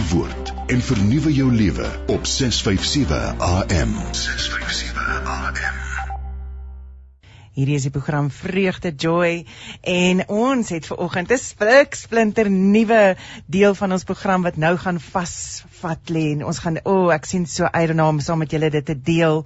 die woord en vernuwe jou lewe op 657 AM. 657 AM. Hierdie is die program Vreugde Joy en ons het ver oggend 'n splik splinter nuwe deel van ons program wat nou gaan vasvat lê en ons gaan o, oh, ek sien so uit daarna om saam met julle dit te deel.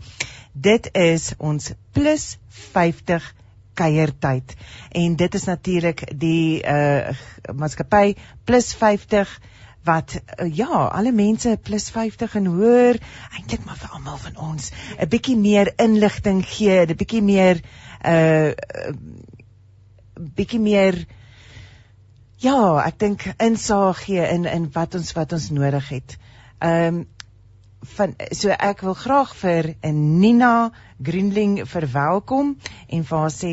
Dit is ons plus 50 kuiertyd en dit is natuurlik die uh maatskappy plus 50 wat uh, ja, alle mense plus 50 en hoër eintlik maar vir almal van ons 'n bietjie meer inligting gee, 'n bietjie meer uh bietjie meer ja, ek dink insaag gee in in wat ons wat ons nodig het. Ehm um, van so ek wil graag vir Nina Greenling verwelkom en vir haar sê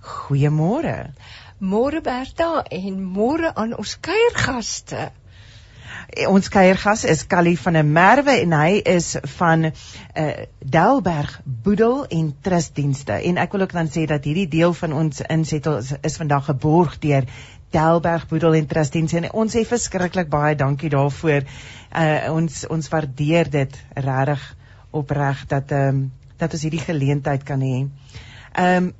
goeiemôre. Môre Berta en môre aan ons kuiergaste. Ons kuiergas is Callie van der Merwe en hy is van uh, Delberg Boedel en Trustdienste en ek wil ook dan sê dat hierdie deel van ons insetting is, is vandag geborg deur Delberg Boedel en Trustdienste en ons sê verskriklik baie dankie daarvoor. Uh, ons ons waardeer dit regtig opreg dat ehm um, dat ons hierdie geleentheid kan hê. Ehm um,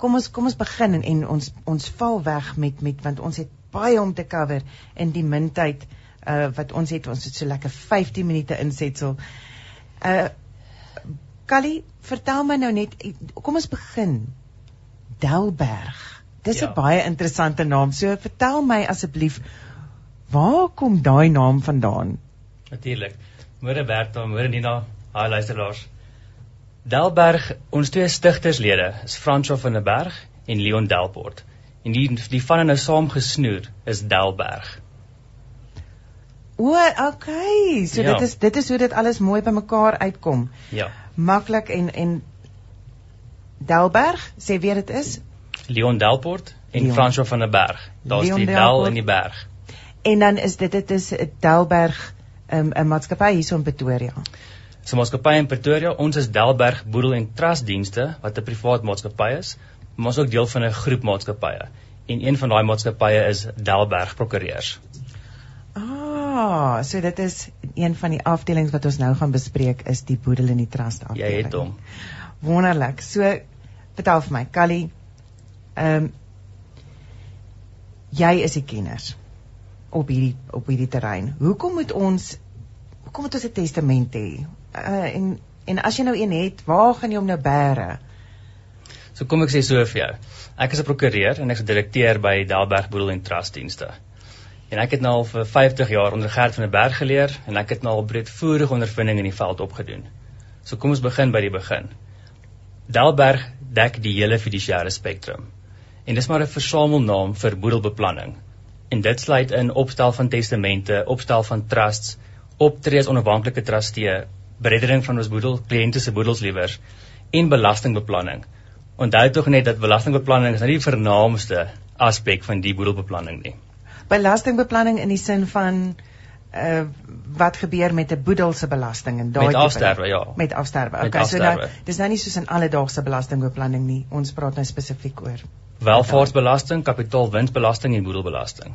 kom ons kom ons begin en, en ons ons val weg met met want ons het baie om te cover in die min tyd uh wat ons het ons het so lekker 15 minute insetsel. Uh Callie, vertel my nou net kom ons begin. Delberg. Dis 'n ja. baie interessante naam. So vertel my asseblief waar kom daai naam vandaan? Natuurlik. Môre Bertha, môre Nina, haai luisteraars. Delberg, ons twee stigterslede is Fransjo van der Berg en Leon Delport. En die die van nou saam gesnoer is Delberg. O, okay. So ja. dit is dit is hoe dit alles mooi bymekaar uitkom. Ja. Maklik en en Delberg, sê wie dit is? Leon Delport en Leon. François van der Berg. Daar's die Del in die berg. En dan is dit dit is Delberg um, 'n um, maatskappy hier so in Pretoria. So maatskappy in Pretoria, ons is Delberg Boedel en Trust Dienste wat 'n privaat maatskappy is maar ons ook deel van 'n groep maatskappye. En een van daai maatskappye is Delberg Prokureurs. Ah, so dit is een van die afdelings wat ons nou gaan bespreek is die boedel en die trust afdeling. Jy het hom. Wonderlik. So vertel vir my, Callie, ehm um, jy is die kenner op hierdie op hierdie terrein. Hoekom moet ons hoekom moet ons 'n testament hê? Uh en en as jy nou een het, waar gaan jy hom nou bære? So kom ek sê so vir jou. Ek is 'n prokureur en ek is direkteur by Delberg Boedel en Trust Dienste. En ek het nou al vir 50 jaar onder Gert van der Berg geleer en ek het nou al breedvoerige ondervinding in die veld opgedoen. So kom ons begin by die begin. Delberg dek die hele fiduciêre spektrum. En dis maar 'n versamelnaam vir boedelbeplanning. En dit sluit in opstel van testamente, opstel van trusts, optree as onafhanklike trustee, bereddering van ons boedel, kliënte se boedelsliewers en belastingbeplanning. Onthou tog net dat belastingbeplanning is nie die vernaamste aspek van die boedelbeplanning nie. Belastingbeplanning in die sin van uh wat gebeur met 'n boedel se belasting en daai met afsterwe ja. Met afsterwe. Okay met afsterwe. so nou dis nou nie soos in alledaagse belastingbeplanning nie. Ons praat nou spesifiek oor welvaartsbelasting kapitaalwinsbelasting en boedelbelasting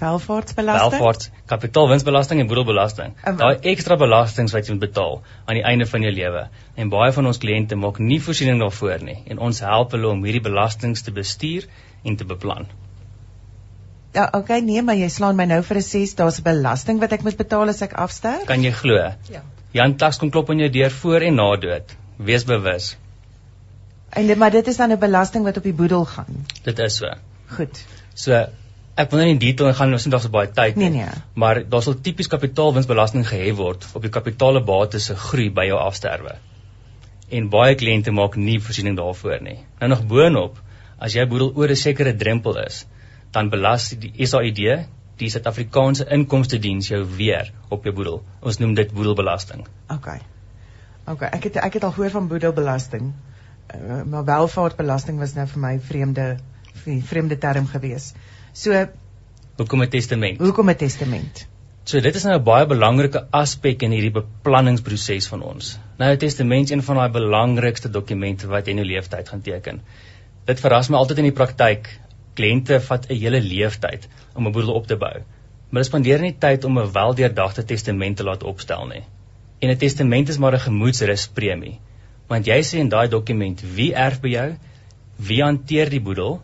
welvaartsbelasting welvaarts kapitaalwinsbelasting en boedelbelasting um, daai ekstra belastings wat jy moet betaal aan die einde van jou lewe en baie van ons kliënte maak nie voorsiening daarvoor nie en ons help hulle om hierdie belastings te bestuur en te beplan Ja, okay, nee, maar jy slaan my nou vir 'n 6, daar's 'n belasting wat ek moet betaal as ek afsterf. Kan jy glo? Ja. Jan Tax kom klop aan jou deur voor en na dood. Wees bewus. En maar dit is dan 'n belasting wat op die boedel gaan. Dit is so. Goed. So, Ek wil nou nie in detail gaan ons het nog so baie tyd nie. Nee nee. Maar daar sal tipies kapitaalwinsbelasting gehef word op die kapitaalbates se groei by jou afsterwe. En baie kliënte maak nie voorsiening daarvoor nie. Nou nog boonop, as jy boedel oor 'n sekere drempel is, dan belas die SAID, die Suid-Afrikaanse Inkomste Diens jou weer op jou boedel. Ons noem dit boedelbelasting. OK. OK, ek het ek het al gehoor van boedelbelasting. Uh, maar welvaartbelasting was nou vir my vreemde vreemde term geweest. So hoekom 'n testament? Hoekom 'n testament? So dit is nou 'n baie belangrike aspek in hierdie beplanningsproses van ons. Nou 'n testament is een van daai belangrikste dokumente wat jy in jou lewenstyd gaan teken. Dit verras my altyd in die praktyk. Kliënte vat 'n hele lewenstyd om 'n boedel op te bou. maar hulle spandeer nie tyd om 'n weldeurdagte testament te laat opstel nie. En 'n testament is maar 'n gemoedsruspremie. Want jy sê in daai dokument wie erf by jou, wie hanteer die boedel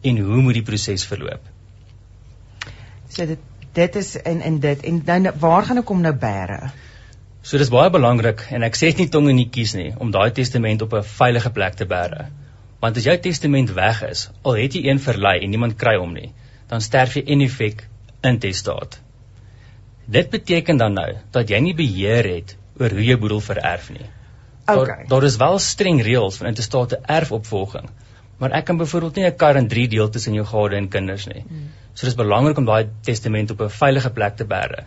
en hoe moet die proses verloop. So dit dit is in in dit en dan waar gaan ek hom nou bære? So dis baie belangrik en ek sê dit nie tong en nie kies nie om daai testament op 'n veilige plek te bære. Want as jou testament weg is, al het jy een verlei en niemand kry hom nie, dan sterf jy in effek intestaat. Dit beteken dan nou dat jy nie beheer het oor hoe jy boedel vererf nie. Okay. Daar, daar is wel streng reëls van intestate erfopvolging, maar ek kan byvoorbeeld nie 'n kar in 3 deel tussen jou gade en kinders nie. Hmm. So dis belangrik om daai testament op 'n veilige plek te bære.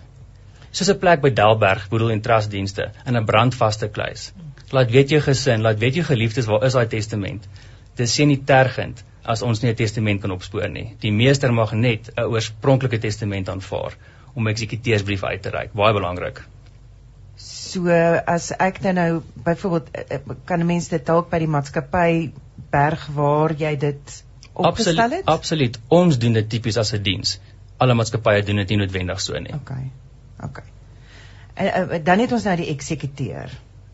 Soos 'n plek by Delberg Boedel en Trustdienste in 'n brandvaste kluis. Laat weet jou gesin, laat weet jou geliefdes waar is daai testament. Dit sê nie tergend as ons nie 'n testament kan opspoor nie. Die meester mag net 'n oorspronklike testament aanvaar om 'n eksekuteursbrief uit te reik. Baie belangrik. So as ek dan nou byvoorbeeld eh, eh, kan 'n mens dit dalk by die maatskappy berg waar jy dit opgestel Absoluut, het? absoluut. Ons doen dit tipies as 'n diens. Alle maatskappye doen dit nie noodwendig so nie. OK. OK. En uh, dan het ons nou die eksekuteur.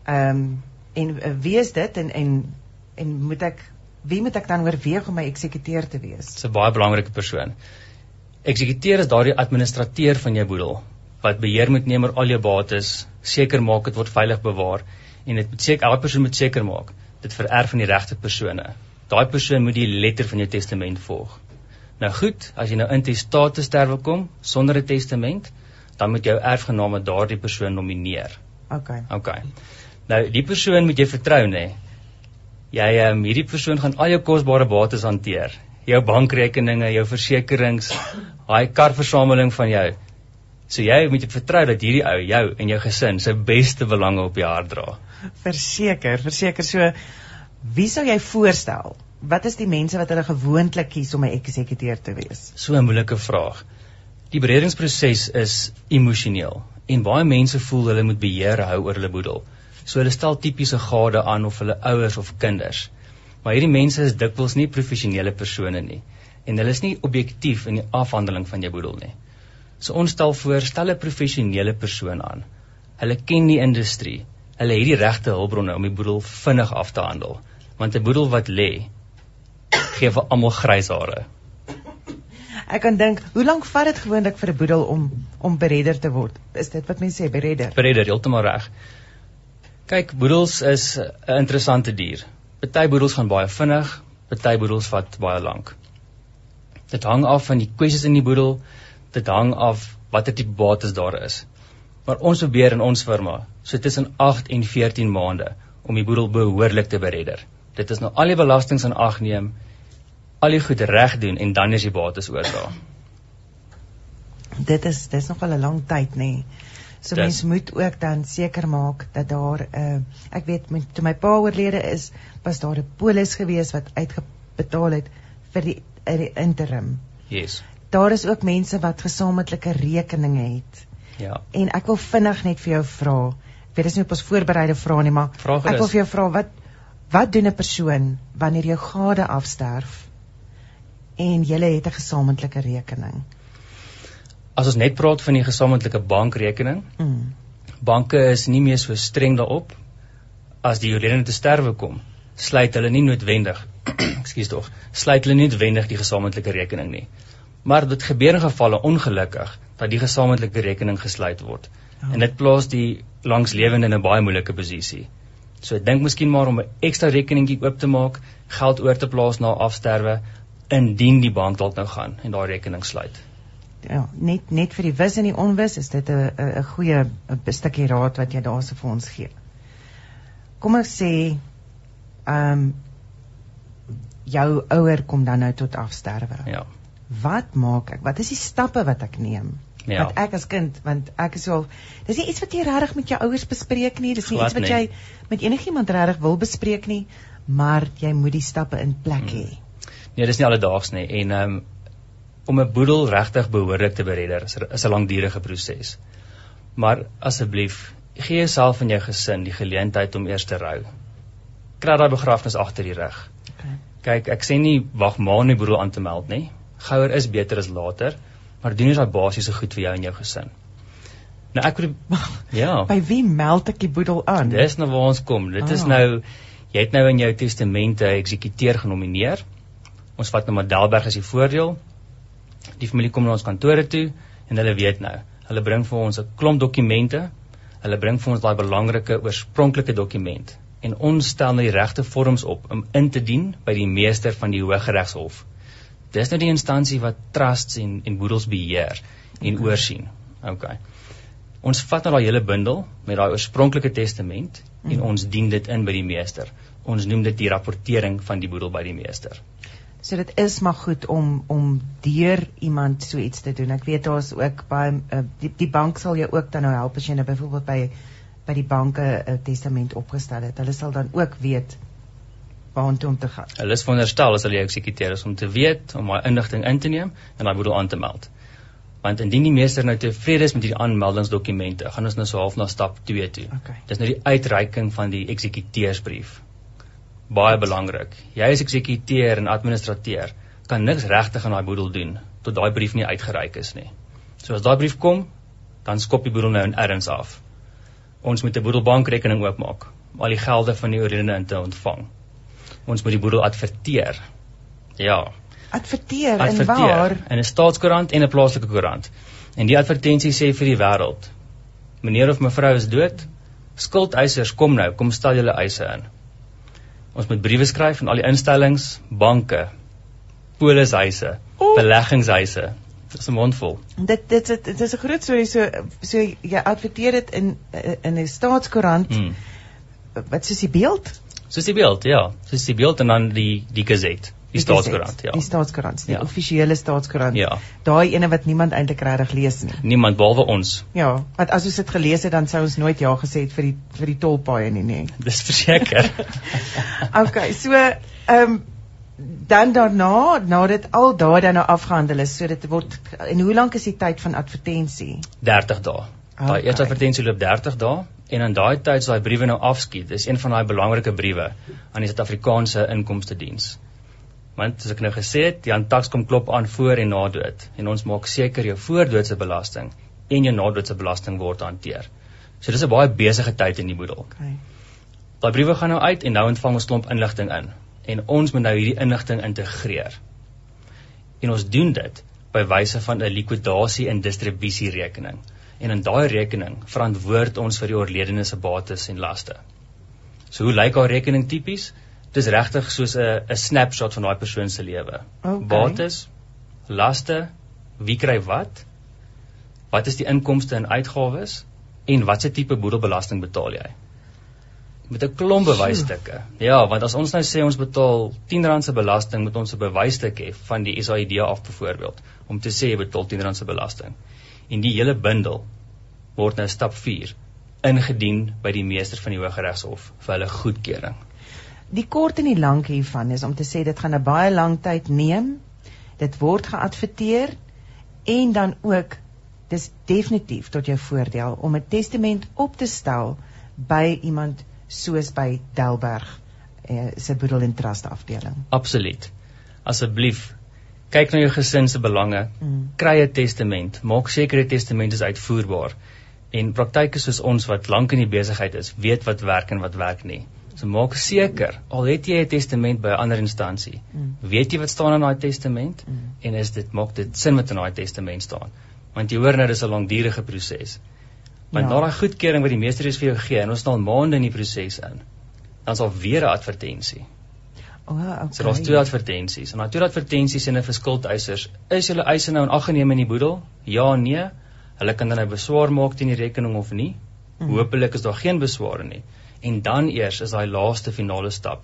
Ehm um, en uh, wie is dit en en en moet ek wie moet ek dan oorweeg om my eksekuteur te wees? Dis 'n baie belangrike persoon. Eksekuteur is daardie administrateur van jou boedel wat beheer moet neem oor al jou bates, seker maak dit word veilig bewaar en dit moet seker elke persoon moet seker maak dit vererf aan die regte persone. Daai persoon moet die letter van jou testament volg. Nou goed, as jy nou in testaat te sterwe kom sonder 'n testament, dan moet jou erfgename daardie persoon nomineer. OK. OK. Nou die persoon moet jy vertrou nê. Jy um, hierdie persoon gaan al jou kosbare bates hanteer. Jou bankrekeninge, jou versekerings, daai karversameling van jou. So jy moet jy vertrou dat hierdie ou jou en jou gesin se beste belange op die hart dra. Verseker, verseker so wie sou jy voorstel? Wat is die mense wat hulle gewoonlik kies om 'n eksekuteur te wees? So 'n moeilike vraag. Die beredingsproses is emosioneel en baie mense voel hulle moet beheer hou oor hulle boedel. So hulle stel tipiese gade aan of hulle ouers of kinders. Maar hierdie mense is dikwels nie professionele persone nie en hulle is nie objektief in die afhandeling van jou boedel nie. So ons stel voor stel 'n professionele persoon aan. Hulle ken die industrie. Hulle het die regte hulpbronne om die boedel vinnig af te handel. Want 'n boedel wat lê gee vir almal grys hare. Ek kan dink, hoe lank vat dit gewoonlik vir 'n boedel om om beredder te word? Is dit wat mense sê, beredder? Beredder, heeltemal reg. Kyk, boedels is 'n interessante dier. Party boedels gaan baie vinnig, party boedels vat baie lank. Dit hang af van die kwessies in die boedel, dit hang af watter tipe bates daar is. Maar ons probeer in ons firma so tussen 8 en 14 maande om die boedel behoorlik te beredder. Dit is nou al die belastings in ag neem, al die goed reg doen en dan is die bates oordra. Dit is dis nog al 'n lang tyd nê. Nee. So Dis- mens moet ook dan seker maak dat daar 'n uh, ek weet met toe my pa oorlede is, was daar 'n polis gewees wat uitbetaal het vir die, uh, die interim. Yes. Daar is ook mense wat gesamentlike rekeninge het. Ja. En ek wil vinnig net vir jou vra. Ek weet dis nie op ons voorbereide vrae nie, maar Vra gerus. ek wil vir jou vra wat wat doen 'n persoon wanneer jou gade afsterf en jy het 'n gesamentlike rekening? As ons net praat van die gesamentlike bankrekening, Mm. banke is nie meer so streng daarop as die oorledene te sterwe kom sluit hulle nie noodwendig ekskuus tog sluit hulle nie noodwendig die gesamentlike rekening nie maar dit gebeur in gevalle ongelukkig dat die gesamentlike rekening gesluit word Ja. en dit plaas die langslewende in 'n baie moeilike posisie so dink miskien maar om 'n ekstra rekeningkie oop te maak geld oor te plaas na afsterwe indien die bank dalk nou gaan en daai rekening sluit ja, net net vir die wis en die onwis is dit 'n 'n goeie 'n stukkie raad wat jy daarso vir ons gee. Kom ek sê ehm um, jou ouer kom dan nou tot afsterwe. ja Wat maak ek? Wat is die stappe wat ek neem? Ja. Want ek as kind, want ek is al dis nie iets wat jy regtig met jou ouers bespreek nie, dis nie Glad iets wat nie. jy met enigiemand regtig wil bespreek nie, maar jy moet die stappe in plek hê. Nee, dis nie alledaags nie en um, om 'n boedel regtig behoorlik te beredder is, is 'n langdurige proses. Maar asseblief, gee jouself en jou gesin die geleentheid om eers te rou. Kry daai begrafnis agter die rug. Okay. Kyk, ek sê nie wag maar om die boedel aan te meld nie. Gouer is beter as later, maar doen jy daai basiese goed vir jou en jou gesin. Nou ek wil ja, By wie meld ek die boedel aan? dis nou waar ons kom. Dit is Ah. nou jy het nou in jou testamente 'n eksekuteur genomineer. Ons vat nou maar Delberg as die voordeel. Die familie kom na ons kantore toe en hulle weet nou. Hulle bring vir ons 'n klomp dokumente. Hulle bring vir ons daai belangrike oorspronklike dokument en ons stel nou die regte vorms op om in te dien by die meester van die Hooggeregshof. Dis nou die instansie wat trusts en en boedels beheer en okay. oorsien. OK. Ons vat nou daai hele bundel met daai oorspronklike testament mm. en ons dien dit in by die meester. Ons noem dit die rapportering van die boedel by die meester. So dit is maar goed om om deur iemand so iets te doen. Ek weet daar's ook baie uh, die, die bank sal jou ook dan nou help as jy nou byvoorbeeld by by die banke 'n uh, testament opgestel het. Hulle sal dan ook weet waartoe om te gaan. Hulle is veronderstel as hulle eksekuteer is om te weet om daai inligting in te neem en daai boedel aan te meld. Want indien die meester nou tevrede is met hierdie aanmeldingsdokumente, gaan ons nou so half na stap 2 toe. Okay. Dis nou die uitreiking van die eksekuteursbrief. Baie belangrik. Jy as eksekuteur en administrateur kan niks regtig aan daai boedel doen tot daai brief nie uitgereik is nie. So as daai brief kom, dan skop die boedel nou in erns af. Ons moet 'n boedelbankrekening oopmaak om al die gelde van die oorledene in te ontvang. Ons moet die boedel adverteer. Ja, Adverteer, adverteer en waar? in 'n staatskoerant en 'n plaaslike koerant. En die advertensie sê vir die wêreld: Meneer of mevrou is dood. Skuldeisers, kom nou, kom stel julle eise in. Ons moet briewe skryf aan al die instellings, banke, polishuise, O. beleggingshuise. Dis 'n mondvol. Dit dit dit, dit is 'n groot storie so so jy adverteer dit in in 'n staatskoerant Hmm. wat soos die beeld Soos die beeld, ja. Soos die beeld en dan die die gazette, die staatskoerant, ja. Die staatskoerant, die Ja. offisiële staatskoerant. Ja. Daai ene wat niemand eintlik regtig lees nie. Niemand behalwe ons. Ja, want as ons dit gelees het dan sou ons nooit ja gesê het vir die vir die tolpaaie nie, nê. Dis verseker. Okay, so ehm dan daarna, nadat al daai dan nou afgehandel is, so dit word en hoe lank is die tyd van advertensie? 30 dae. Daai Okay. eerste advertensie loop 30 dae en in daai tyd as daai briewe nou afskiet, is een van daai belangrike briewe aan die Suid-Afrikaanse Inkomste Diens. Want soos ek nou gesê het, die Antax kom klop aan voor en na dood en ons maak seker jou voordoodse belasting en jou nadoodse belasting word hanteer. So dis 'n baie besige tyd in die boedel. Okay. Daai briewe gaan nou uit en nou ontvang ons klomp inligting in en ons moet nou hierdie inligting integreer. En ons doen dit by wyse van 'n likwidasie en distribusierekening. En in daai rekening verantwoord ons vir die oorledene se bates en laste. So hoe lyk haar rekening tipies? Dis regtig soos 'n 'n snapshot van daai persoon se lewe. Okay. Bates, laste, wie kry wat? Wat is die inkomste en uitgawes en watse tipe boedelbelasting betaal jy? Met 'n klomp bewysstukke. Ja, want as ons nou sê ons betaal R10 se belasting, moet ons 'n bewysstuk hê van die SAID af byvoorbeeld om te sê jy betaal R10 se belasting. En die hele bundel word nou stap 4 ingedien by die meester van die Hooggeregshof vir hulle goedkeuring. Die kort en die lank hiervan is om te sê dit gaan 'n baie lang tyd neem. Dit word geadverteer en dan ook dis definitief tot jou voordeel om 'n testament op te stel by iemand soos by Delberg eh, se boedel en trust afdeling. Absoluut. Asseblief kyk na jou gesin se belange. Mm. Kry 'n testament. Maak seker die testament is uitvoerbaar. En praktyke soos ons wat lank in die besigheid is, weet wat werk en wat werk nie. So maak seker, al het jy 'n testament by 'n ander instansie, Mm. weet jy wat staan in daai testament Mm. en is dit maak dit sin wat in daai testament staan. Want jy hoor nou dis 'n langdurige proses. Want Ja. na daai goedkeuring wat die meester is vir jou gee en ons al maande in die proses in, dan is daar weer 'n advertensie. O, oh, okay. So daar's twee advertensies. En daai twee advertensies sê net vir skuldeisers, is julle eise nou in ag geneem in die boedel? Ja, nee. Hulle kan dan nou beswaar maak teen die rekening of nie. Mhm. Hoopelik is daar geen besware nie. En dan eers is daai laaste finale stap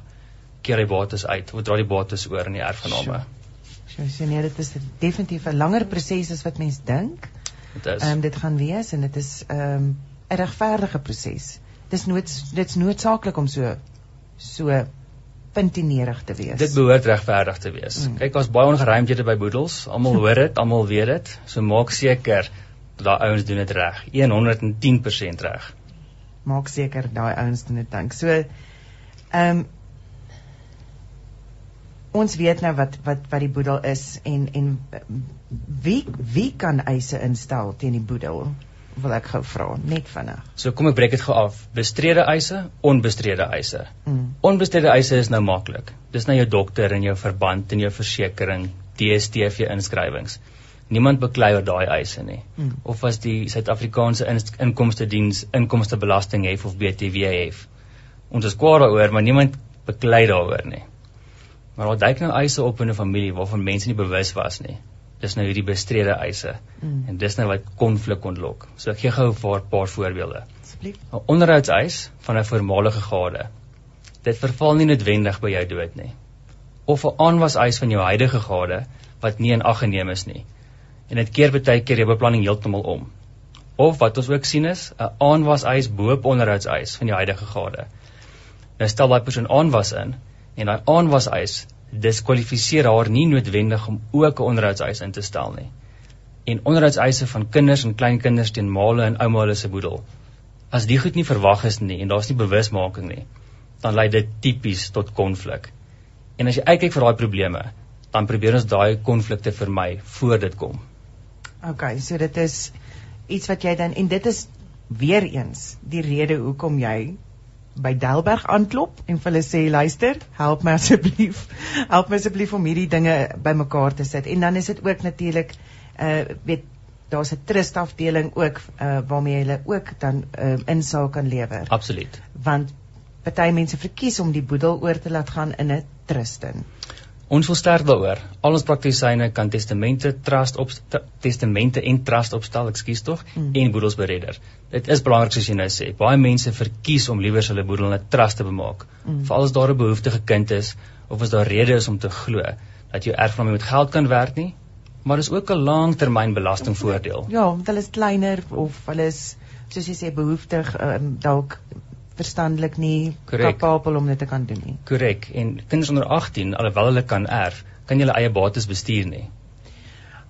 keer die bates uit, of dra die bates oor in die erfgename. So sê nee, dit is definitief 'n langer proses as wat mens dink. Dit is Ehm um, dit gaan wees en dit is ehm um, 'n regverdige proses. Dis nood dit's noodsaaklik om so so puntinerig te wees. dit behoort regverdig te wees. Mm. Kyk, daar's baie ongeruimthede by boedels. Almal hoor dit, almal weet dit. So maak seker dat daai ouens doen dit reg. 110% reg. maak seker daai ouens doen dit dink. So ehm um, ons weet nou wat wat wat die boedel is en en uh, wie wie kan eise instel teen die boedel? Wil ek gou vra, net vinnig. So kom ek breek dit gou af. Bestrede eise, onbestrede eise. Mm. Onbestrede eise is nou maklik. Dis nou jou dokter en jou verband en jou versekering, DStv inskrywings. Niemand beklei oor daai eise nie. Mm. Of as die Suid-Afrikaanse in, Inkomste Diens inkomstebelasting hef of BTW hef. Ons is kwaad daaroor, maar niemand beklei daaroor nie. Maar daar duik nou eise op in 'n familie waarvan mense nie bewus was nie. Dis nou hierdie bestrede eise. Mm. En dis nou wat konflik ontlok. So ek gee gou 'n paar, paar voorbeelde. Asseblief. 'n onderhoudseis van 'n voormalige gade. Dit verval nie noodwendig by jou dood nie. Of 'n aanwaseis van jou huidige gade wat nie in ag geneem is nie. En dit keer baie keer jou beplanning heeltemal om. Of wat ons ook sien is 'n aanwaseis bo-op onderhoudseis van jou huidige gade. Nou stel daai persoon aanwas in en daai aanwaseis diskwalifiseer haar nie noodwendig om ook 'n onderhoudseis in te stel nie. En onderhoudseise van kinders en kleinkinders teen male en ouma hulle se boedel as die goed nie verwag is nie en daar's nie bewusmaking nie, dan lei dit tipies tot konflik. En as jy uitkyk vir daai probleme, dan probeer ons daai konflikte vermy voor dit kom. OK, so dit is iets wat jy dan en dit is weer eens die rede hoekom jy by Delberg aanklop en vir hulle sê luister, help my asseblief. Help my asseblief om hierdie dinge bymekaar te sit. En dan is dit ook natuurlik uh weet daar's 'n trust afdeling ook uh waarmee hulle ook dan uh insaak kan lewer. Absoluut. Want party mense verkies om die boedel oor te laat gaan in 'n trust in. Ons wil sterk daaroor. Al ons praktisyne kan testamente, trust op testamente en trust opstel, ekskuus tog, Mm. en boedels beredder. Dit is belangrik soos jy nou sê. Baie mense verkies om liewer hulle boedel in 'n trust te bemaak. Mm. Veral as daar 'n behoeftige kind is of as daar rede is om te glo dat jou erfgenaam met geld kan werk nie, maar dis ook 'n langtermyn belastingvoordeel. Ja, want hulle is kleiner of hulle is soos jy sê behoeftig um, dalk verstandelik nie kapabel om dit te kan doen nie. Korrek. En kinders onder 18, alhoewel hulle kan erf, kan hulle eie bates bestuur nie.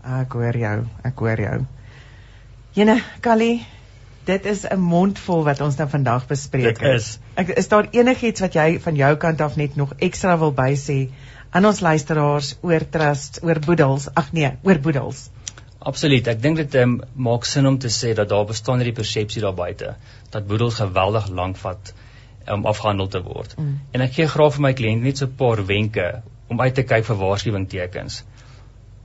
Ek hoor jou, ek hoor jou. Jene, Callie, dit is 'n mondvol wat ons nou vandag bespreek Dit is. Ek is daar enigiets wat jy van jou kant af net nog ekstra wil bysê aan ons luisteraars oor trust, oor boedels? Ag nee, oor boedels. Absoluut. Ek dink dit um, maak sin om te sê dat daar bestaan hierdie persepsie daar buite dat boedels geweldig lank vat om afgehandel te word. Mm. En ek gee graag vir my kliënt net so 'n paar wenke om uit te kyk vir waarskuwingstekens.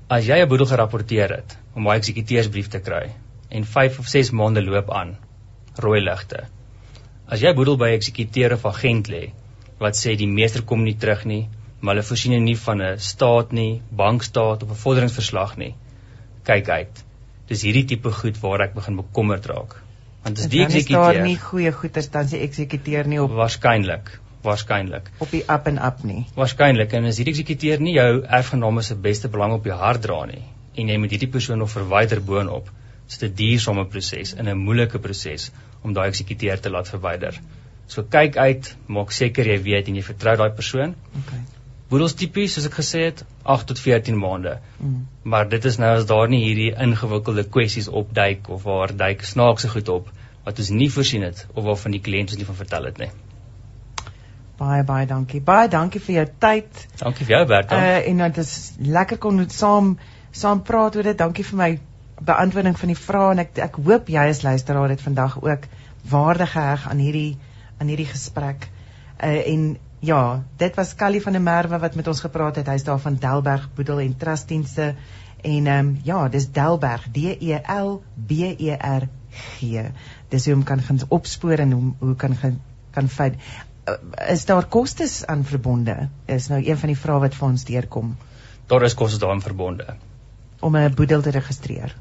As jy 'n boedel gerapporteer het om 'n eksekuteursbrief te kry en 5 of 6 maande loop aan, rooi ligte. As jy boedel by 'n eksekuteur of agent lê wat sê die meester kom nie terug nie, maar hulle voorsien nie van 'n staat nie, bankstaat of 'n vorderingsverslag nie, kyk uit. Dis hierdie tipe goed waar ek begin bekommerd raak. Want dis die is daar nie eksekuteur goeie goeders dan se eksekuteur nie op waarskynlik, waarskynlik. op die up en up nie. Waarskynlik en as hierdie eksekuteur nie jou erfgename se beste belang op die hart dra nie en jy moet hierdie persoon nog verwyder boonop, is dit 'n duursame proses en 'n moeilike proses om daai eksekuteur te laat verwyder. So kyk uit, maak seker jy weet en jy vertrou daai persoon. Okay. Boedels tipies soos ek gesê het, 8 tot 14 maande. Mm. Maar dit is nou as daar nie hierdie ingewikkelde kwessies opduik of waar duik snaakse goed op wat ons nie voorsien het of waarvan die kliënt ons nie van vertel het nie. Baie baie dankie. Baie dankie vir jou tyd. Dankie vir jou Bertha. Uh en dit is lekker kon ons saam saam praat oor dit. Dankie vir my beantwoording van die vrae en ek ek hoop jy as luisteraar het vandag ook waarde geheg aan hierdie aan hierdie gesprek. Uh en ja, dit was Callie van der Merwe wat met ons gepraat het. Hy's daar van Delberg Boedel en Trustdienste en ehm um, ja, dis Delberg D E L B E R G. Dis hoe om kan gaan opspoor en hoe hoe kan gaan kan vind uh, is daar kostes aan verbonde? Is nou een van die vrae wat vir ons deurkom Daar is kostes daarin verbonde. om 'n boedel te registreer.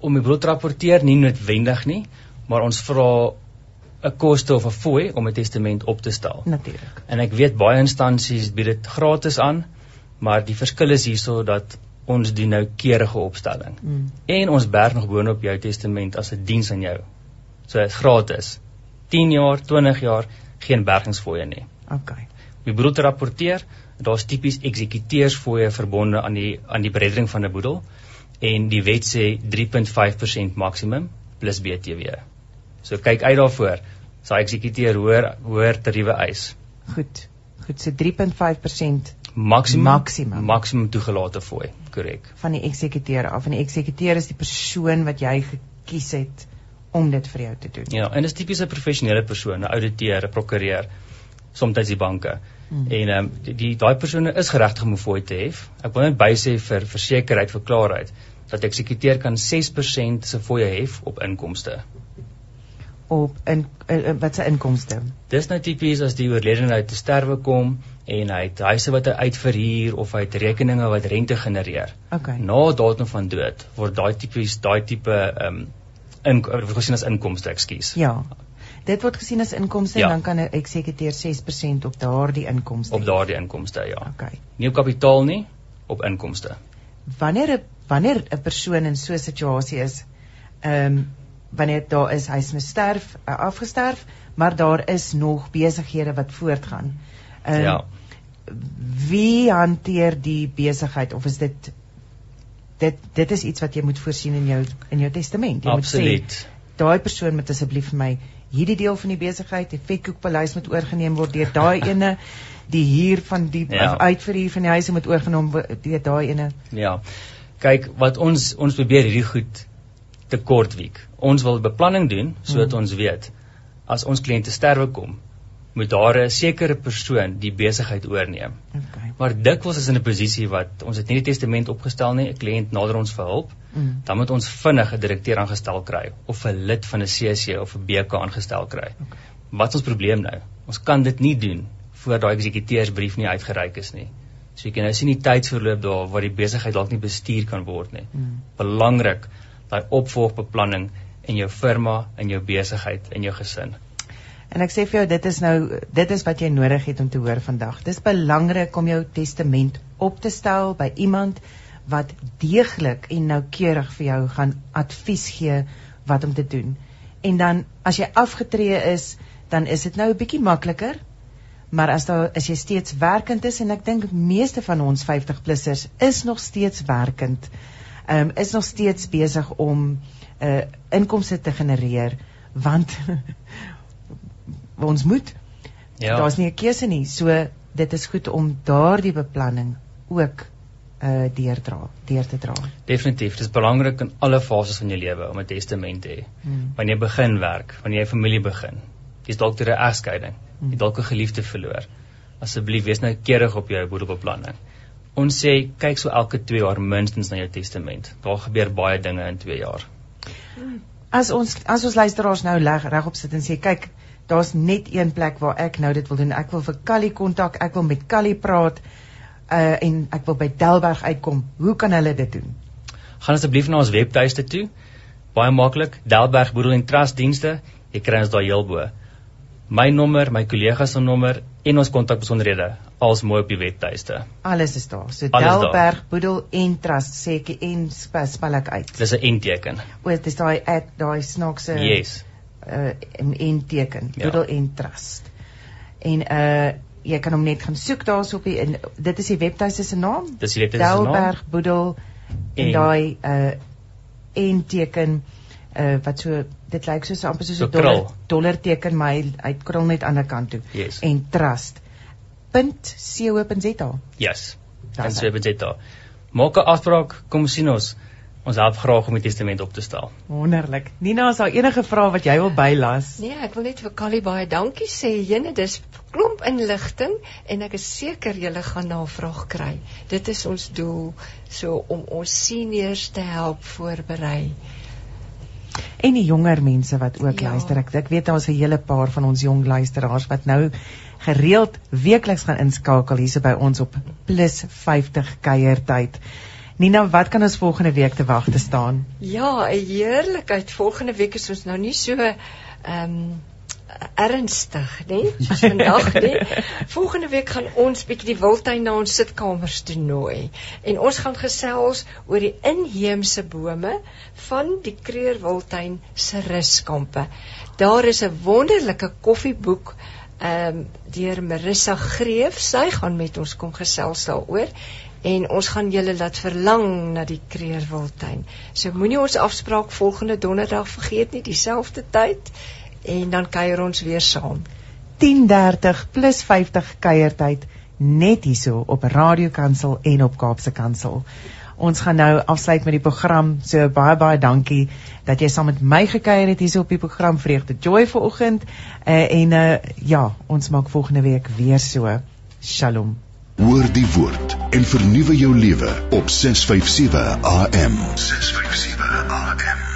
om die brood te rapporteer nie noodwendig nie, maar ons vra 'n koste of 'n fooi om 'n testament op te stel. Natuurlik. En ek weet baie instansies bied dit gratis aan, maar die verskil is hierso dat ons doen nou keurige opstelling. Mm. En ons berg nog boonop jou testament as 'n diens aan jou. So dit is gratis. 10 jaar, 20 jaar geen bergingsfooie nie. Om die boedel te rapporteer, daar's tipies eksekuteursfooie verbonde aan die aan die bereddering van 'n boedel en die wet sê 3.5% maksimum plus BTW. So kyk uit daarvoor. Sy eksekuteur hoër hoër tariewe eis. Goed. Goed, so 3.5% maksimum Maksimum. maksimum toegelate fooi. Korrek. van die eksekuteur af en die eksekuteur is die persoon wat jy gekies het om dit vir jou te doen. Ja, en dis tipies 'n professionele persoon, 'n ouditeur, 'n prokureur, soms die banke. Mm. En ehm um, die, daai persone is geregtig om fooi te hef. Ek wil net bysê vir versekerheid vir klaarheid dat eksekuteur kan 6% se fooie hef op inkomste. Op in uh, wat se inkomste? Dis nou tipies as die oorledene uit te sterwe kom en hy het huise wat hy uitverhuur of hy het rekeninge wat rente genereer. Okay. Na datum van dood word daai tipies daai tipe ehm um, in word gesien as inkomste, ekskuus. Ja. Dit word gesien as inkomste Ja. en dan kan 'n eksekuteur 6% op daardie inkomste. Op daardie inkomste, ja. Okay. Nie op kapitaal nie, op inkomste. Wanneer 'n wanneer 'n persoon in so 'n situasie is, ehm um, wanneer daar is hy's nou sterf, uh, afgesterf, maar daar is nog besighede wat voortgaan. Ehm Ja. Wie hanteer die besigheid of is dit dit dit is iets wat jy moet voorsien in jou in jou testament. Jy Absoluut. moet sê daai persoon moet asseblief vir my hierdie deel van die besigheid, die Vetkoekpaleis moet oorgeneem word deur daai ene, die huur van die Ja. uitverhuur van die huise moet oorgeneem deur daai ene. Ja. Kyk, wat ons ons probeer hierdie goed te kort wiek. Ons wil beplanning doen sodat Mm. ons weet as ons kliënte sterwe kom, moet daar 'n sekere persoon die besigheid oorneem. Okay. Maar dikwels is in 'n posisie wat ons het nie die testament opgestel nie, 'n kliënt nader ons vir hulp, Mm. dan moet ons vinnig 'n direkteur aangestel kry of 'n lid van 'n CC of 'n BK aangestel kry. Okay. Wat is ons probleem nou? Ons kan dit nie doen voor daai eksekuteursbrief nie uitgereik is nie. So jy kan nou sien die tydsverloop daar waar die besigheid dalk nie bestuur kan word nie. Mm. Belangrik daai opvolgbeplanning in jou firma, in jou besigheid, in jou gesin. En ek sê vir jou dit is nou dit is wat jy nodig het om te hoor vandag. Dis belangrik om jou testament op te stel by iemand wat deeglik en noukeurig vir jou gaan advies gee wat om te doen. En dan as jy afgetree is, dan is dit nou 'n bietjie makliker. Maar as daar as jy steeds werkend is en ek dink meeste van ons 50-plussers is nog steeds werkend. Ehm um, is nog steeds besig om uh inkomste te genereer want ons moet Ja. daar's nie 'n keuse nie. So dit is goed om daardie beplanning ook uh deurdra, deur te dra. Definitief, dit is belangrik in alle fases van jou lewe om 'n testament te hê. Hmm. Wanneer jy begin werk, wanneer jy familie begin. Jy's dalk deur 'n egskeiding, Hmm. jy dalk 'n geliefde verloor. Asseblief wees nou keurig op jou boedelbeplanning. Ons sê kyk so elke 2 jaar minstens na jou testament. Daar gebeur baie dinge in 2 jaar. As ons as ons luisteraars nou leg regop sit en sê kyk, daar's net een plek waar ek nou dit wil doen. Ek wil vir Callie kontak, ek wil met Callie praat uh en ek wil by Delberg uitkom. Hoe kan hulle dit doen? Gaan asseblief na ons webtuiste toe. Baie maklik, Delberg Boedel en Trust dienste. Jy kry ons daar heel bo. My nommer, my kollegas se nommer en ons kontakbesonderhede als mooi op die webtuiste. Alles is daar. So. Delberg, Boedel en Trust sê ek en spe- spel ek uit. Dis 'n N-teken. O, dit is daai daai snaakse Yes. uh en en teken, Ja. Boedel en Trust. En uh jy kan hom net gaan soek daarso op die en dit is die webtuiste se naam. Dis die webtuiste se naam. Delberg Boedel en En- daai uh en teken uh wat so dit lyk soos amper soos So 'n dollar krul. dollar teken maar hy hy krul net aan die ander kant toe. Yes. En Trust. .co.za. Yes. Is so het dit daar. Maak 'n afspraak, kom sien ons. Ons help graag om die testament op te stel. Wonderlik. Nina, is daar enige vrae wat jy wil bylas? Nee, ek wil net vir Callie baie dankie sê. Jene, dis klomp inligting en ek is seker julle gaan navraag kry. Dit is ons doel so om ons seniors te help voorberei. En die jonger mense wat ook Ja. luister. Ek ek weet daar's 'n hele paar van ons jong luisteraars wat nou gereeld weekliks gaan inskakel hierso by ons op plus 50 kuiertyd. Nina, wat kan ons volgende week te wag te staan? Ja, 'n heerlikheid. Volgende week is ons nou nie so ehm um, ernstig, nê? Soos vandag, nê? Volgende week gaan ons bietjie die wildtuin na ons sitkamers toe nooi. En ons gaan gesels oor die inheemse bome van die Kreur Wildtuin se ruskampe. Daar is 'n wonderlike koffieboek ehm um, deur Marissa Greef. Sy gaan met ons kom gesels daaroor en ons gaan julle laat verlang na die Kreerwiltuin. So moenie ons afspraak volgende donderdag vergeet nie dieselfde tyd en dan kuier ons weer saam. 10:30 plus 50 kuiertyd net hierso op Radio Kansel en op Kaapse Kansel. Ons gaan nou afsluit met die program. So baie baie dankie dat jy saam met my gekuier het hierso op die program Vreugde Joy vanoggend. Uh, en uh, ja, ons maak volgende week weer so. Shalom. Hoor die woord en vernuwe jou lewe op 657 AM. 657 AM.